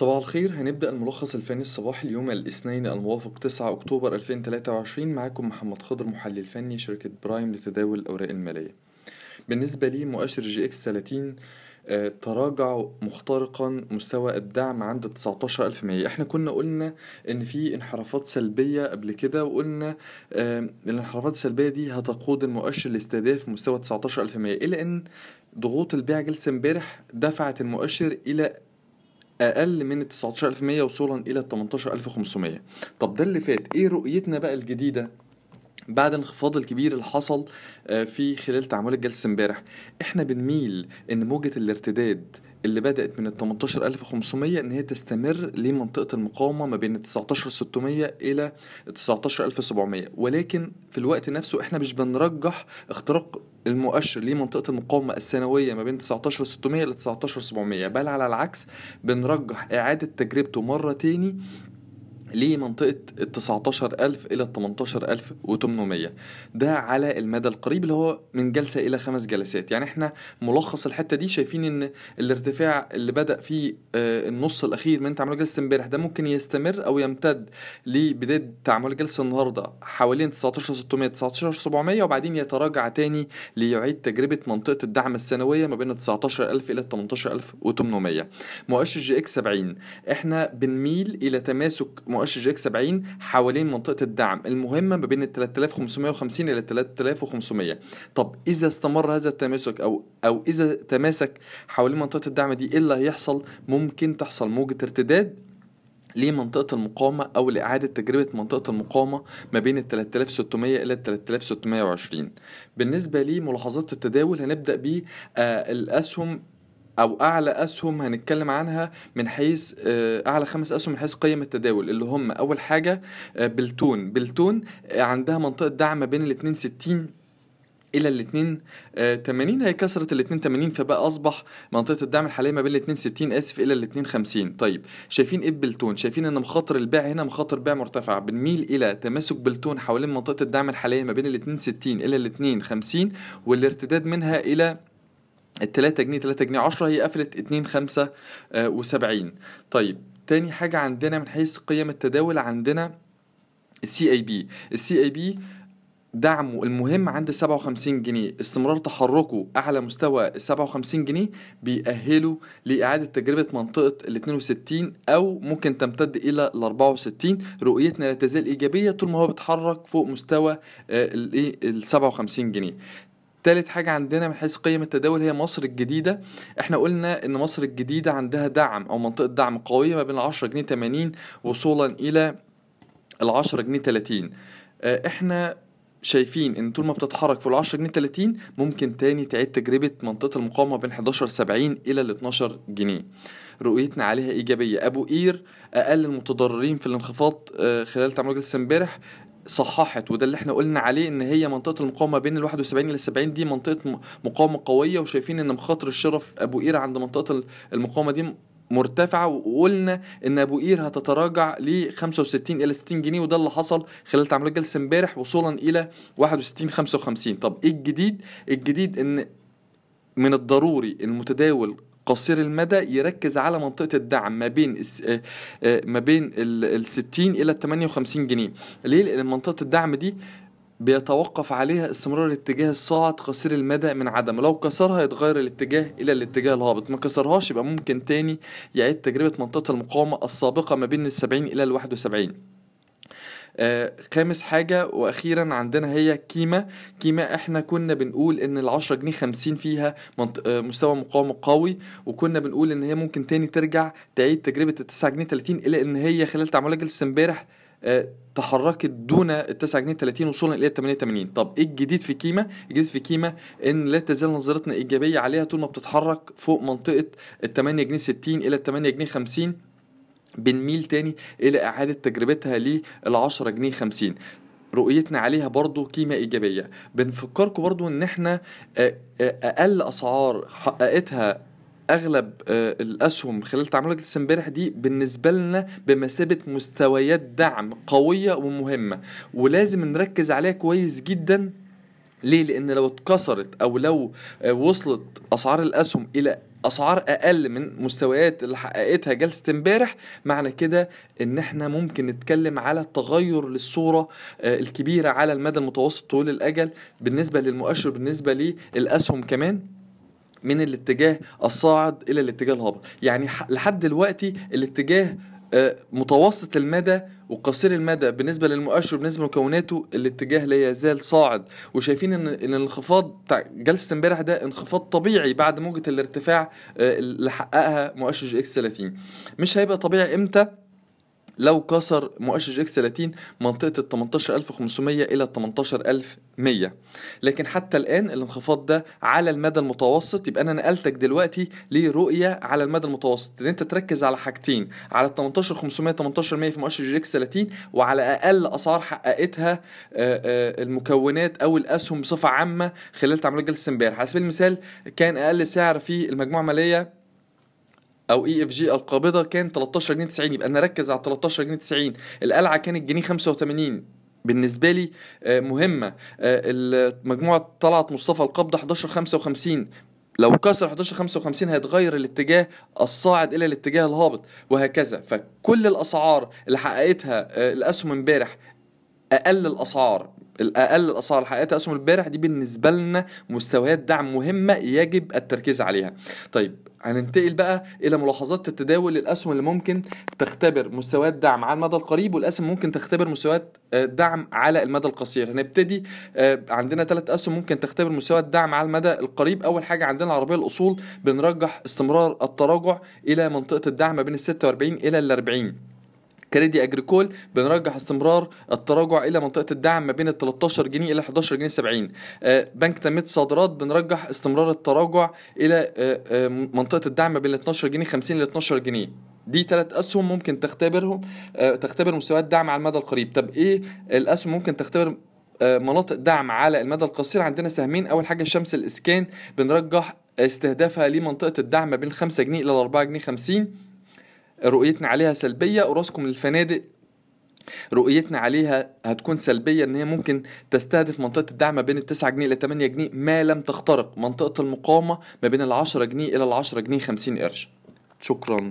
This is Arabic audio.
صباح الخير هنبدأ الملخص الفني الصباحي اليوم الاثنين الموافق 9 أكتوبر 2023 معاكم محمد خضر محلل فني شركة برايم لتداول الأوراق المالية. بالنسبة لي مؤشر EGX 30 آه، تراجع مخترقا مستوى الدعم عند 19100 إحنا كنا قلنا إن في انحرافات سلبية قبل كده وقلنا آه، الانحرافات السلبية دي هتقود المؤشر لاستهداف مستوى 19100 إلا إن ضغوط البيع جلسة امبارح دفعت المؤشر إلى أقل من ال 19100 وصولا إلى ال 18500 طب ده اللي فات. إيه رؤيتنا بقى الجديدة بعد الانخفاض الكبير اللي حصل آه، في خلال تعاملات جلسة امبارح؟ إحنا بنميل إن موجة الارتداد اللي بدأت من ال 18500 إن هي تستمر لمنطقة المقاومة ما بين ال 19600 إلى ال 19700 ولكن في الوقت نفسه إحنا مش بنرجح اختراق المؤشر لمنطقة المقاومة السنوية ما بين 19600 ل 19700 بل على العكس بنرجح إعادة تجربته مرة تاني لمنطقة ال 19000 إلى ال 18800 ده على المدى القريب اللي هو من جلسة إلى خمس جلسات. يعني إحنا ملخص الحتة دي شايفين إن الارتفاع اللي بدأ في آه، النص الأخير من تعامل جلسة امبارح ده ممكن يستمر أو يمتد لبداية تعامل جلسة النهاردة حوالين 19600 19700 وبعدين يتراجع تاني ليعيد تجربة منطقة الدعم السنوية ما بين ال 19000 إلى ال 18800 مؤشر EGX 70 إحنا بنميل إلى تماسك مؤشر EGX 70 حوالين منطقة الدعم. المهمة ما بين ال 3550 إلى 3500 طب إذا استمر هذا التماسك أو أو إذا تماسك حوالين منطقة الدعم دي إيه اللي هيحصل؟ ممكن تحصل موجة ارتداد لمنطقة المقاومة أو لإعادة تجربة منطقة المقاومة ما بين ال 3600 إلى ال 3620 بالنسبة لملاحظات التداول هنبدأ بالأسهم أو أعلى أسهم هنتكلم عنها من حيث آه، أعلى خمس أسهم من حيث قيم التداول اللي هم أول حاجة آه، بلتون. بلتون آه، عندها منطقة دعم ما بين ال 62 إلى ال 82 هي كسرت ال 82 فبقى أصبح منطقة الدعم الحالية ما بين ال 62 آسف إلى ال 52 طيب شايفين إيه بلتون شايفين إن مخاطر البيع هنا مخاطر بيع مرتفعة. بنميل إلى تماسك بلتون حوالين منطقة الدعم الحالية ما بين ال 62 إلى ال 52 والارتداد منها إلى التلاتة جنيه تلاتة جنيه عشرة هي قفلت اتنين خمسة آه، وسبعين. طيب تاني حاجة عندنا من حيث قيم التداول عندنا ال CIB ال CIB دعمه المهم عند 57 جنيه. استمرار تحركه أعلى مستوى ال 57 جنيه بيأهله لإعادة تجربة منطقة ال 62 أو ممكن تمتد إلى ال 64 رؤيتنا لا تزال إيجابية طول ما هو بيتحرك فوق مستوى الايه ال 57 جنيه. تالت حاجة عندنا من حيث قيم التداول هي مصر الجديدة. إحنا قلنا إن مصر الجديدة عندها دعم أو منطقة دعم قوية ما بين العشرة جنيه تمانين وصولا إلى العشرة جنيه تلاتين. آه، إحنا شايفين إن طول ما بتتحرك في العشرة جنيه تلاتين ممكن تاني تعيد تجربة منطقة المقاومة بين 11 سبعين إلى ال 12 جنيه. رؤيتنا عليها إيجابية. أبو قير أقل المتضررين في الانخفاض آه، خلال تعامل جلسه امبارح صححت وده اللي إحنا قلنا عليه إن هي منطقة المقاومة بين ال 71 إلى 70 دي منطقة مقاومة قوية وشايفين إن مخاطر الشراء في أبو قير عند منطقة ال- المقاومة دي مرتفعة وقلنا إن أبو قير هتتراجع ل 65 إلى 60 جنيه وده اللي حصل خلال تعاملات جلسه امبارح وصولا إلى 61 55 طب إيه الجديد؟ الجديد إن من الضروري المتداول قصير المدى يركز على منطقة الدعم ما بين آه، آه، ما بين ال ال 60 إلى ال 58 جنيه. ليه؟ لأن منطقة الدعم دي بيتوقف عليها استمرار الاتجاه الصاعد قصير المدى من عدم. لو كسرها يتغير الاتجاه إلى الاتجاه الهابط. ما كسرهاش يبقى ممكن تاني يعيد تجربة منطقة المقاومة السابقة ما بين السبعين إلى الواحد وسبعين. آه خامس حاجة وأخيرا عندنا هي كيما كيما إحنا كنا بنقول إن العشرة جنيه خمسين فيها. آه مستوى مقاومة قوي وكنا بنقول إن هي ممكن تاني ترجع تعيد تجربة التسعة جنيه تلاتين إلا إن هي خلال تعاملات جلسة إمبارح آه، تحركت دون ال 9 جنيه 30 وصولا إلى 88 طب إيه الجديد في كيما الجديد في كيما إن لا تزال نظرتنا إيجابية عليها طول ما بتتحرك فوق منطقة ال 8 جنيه 60 إلى ال 8 جنيه 50 بنميل تاني إلى إعادة تجربتها لل 10 جنيه 50 رؤيتنا عليها برضو قيمة إيجابية. بنفكركم برضو إن إحنا آه، آه، أقل أسعار حققتها أغلب آه، الأسهم خلال تعاملات جلسه امبارح دي بالنسبة لنا بمثابة مستويات دعم قوية ومهمة. ولازم نركز عليها كويس جدا. ليه؟ لأن لو اتكسرت أو لو وصلت أسعار الأسهم إلى أسعار أقل من مستويات اللي حققتها جلسة امبارح معنى كده إن إحنا ممكن نتكلم على تغير للصورة آه، الكبيرة على المدى المتوسط طول الأجل بالنسبة للمؤشر بالنسبة للأسهم كمان من الاتجاه الصاعد إلى الاتجاه الهابط. يعني لحد دلوقتي الاتجاه متوسط المدى وقصير المدى بالنسبة للمؤشر بالنسبة لمكوناته الاتجاه لا يزال صاعد. وشايفين ان إن الانخفاض بتاع جلسة امبارح ده انخفاض طبيعي بعد موجة الارتفاع آه، اللي حققها مؤشر EGX 30 مش هيبقى طبيعي إمتى؟ لو كسر مؤشر EGX 30 منطقة ال 18500 إلى 18100 لكن حتى الآن الانخفاض ده على المدى المتوسط يبقى أنا نقلتك دلوقتي لرؤية على المدى المتوسط. إن أنت تركز على حاجتين على ال 18500 18100 في مؤشر EGX 30 وعلى أقل أسعار حققتها آه، آه، المكونات أو الأسهم بصفة عامة خلال تعاملات جلسة امبارح. على سبيل المثال كان أقل سعر في المجموعة المالية أو EFG القابضة كان 13 جنيه 90 يبقى نركز على 13 جنيه 90 القلعة كانت جنيه 85 بالنسبة لي آه، مهمة. آه، مجموعه طلعت مصطفى القابضة 11 55 لو كسر 11 55 هيتغير الاتجاه الصاعد إلى الاتجاه الهابط وهكذا. فكل الأسعار اللي حققتها آه، الأسهم امبارح أقل الأسعار. الأقل الاسعار اللي حققتها اسهم امبارح دي بالنسبة لنا مستويات دعم مهمة يجب التركيز عليها. طيب هننتقل بقى إلى ملاحظات التداول للاسهم اللي ممكن تختبر مستويات دعم على المدى القريب والأسهم ممكن تختبر مستويات آه، دعم على المدى القصير. هنبتدي آه، عندنا ثلاث أسهم ممكن تختبر مستويات دعم على المدى القريب. أول حاجة عندنا العربية الأصول بنرجح استمرار التراجع إلى منطقة الدعم بين ال 46 إلى ال 40 كريدي أجريكول بنرجح استمرار التراجع إلى منطقة الدعم ما بين ال 13 جنيه إلى 11 جنيه 70 آه، بنك تنميه الصادرات بنرجح استمرار التراجع إلى آه، آه، منطقة الدعم ما بين ال 12 جنيه 50 ل 12 جنيه. دي ثلاث أسهم ممكن تختبرهم تختبر مستويات دعم على المدى القريب. طب إيه الأسهم ممكن تختبر مناطق دعم على المدى القصير؟ عندنا سهمين. أول حاجة الشمس الإسكان بنرجح استهدافها لمنطقة الدعم ما بين 5 جنيه إلى 4 جنيه 50 رؤيتنا عليها سلبية اوراسكوم للفنادق رؤيتنا عليها هتكون سلبية إن هي ممكن تستهدف منطقة الدعم ما بين ال 9 جنيه ل 8 جنيه ما لم تخترق. منطقة المقاومة ما بين ال 10 جنيه إلى ال 10 جنيه 50 قرش. شكرا.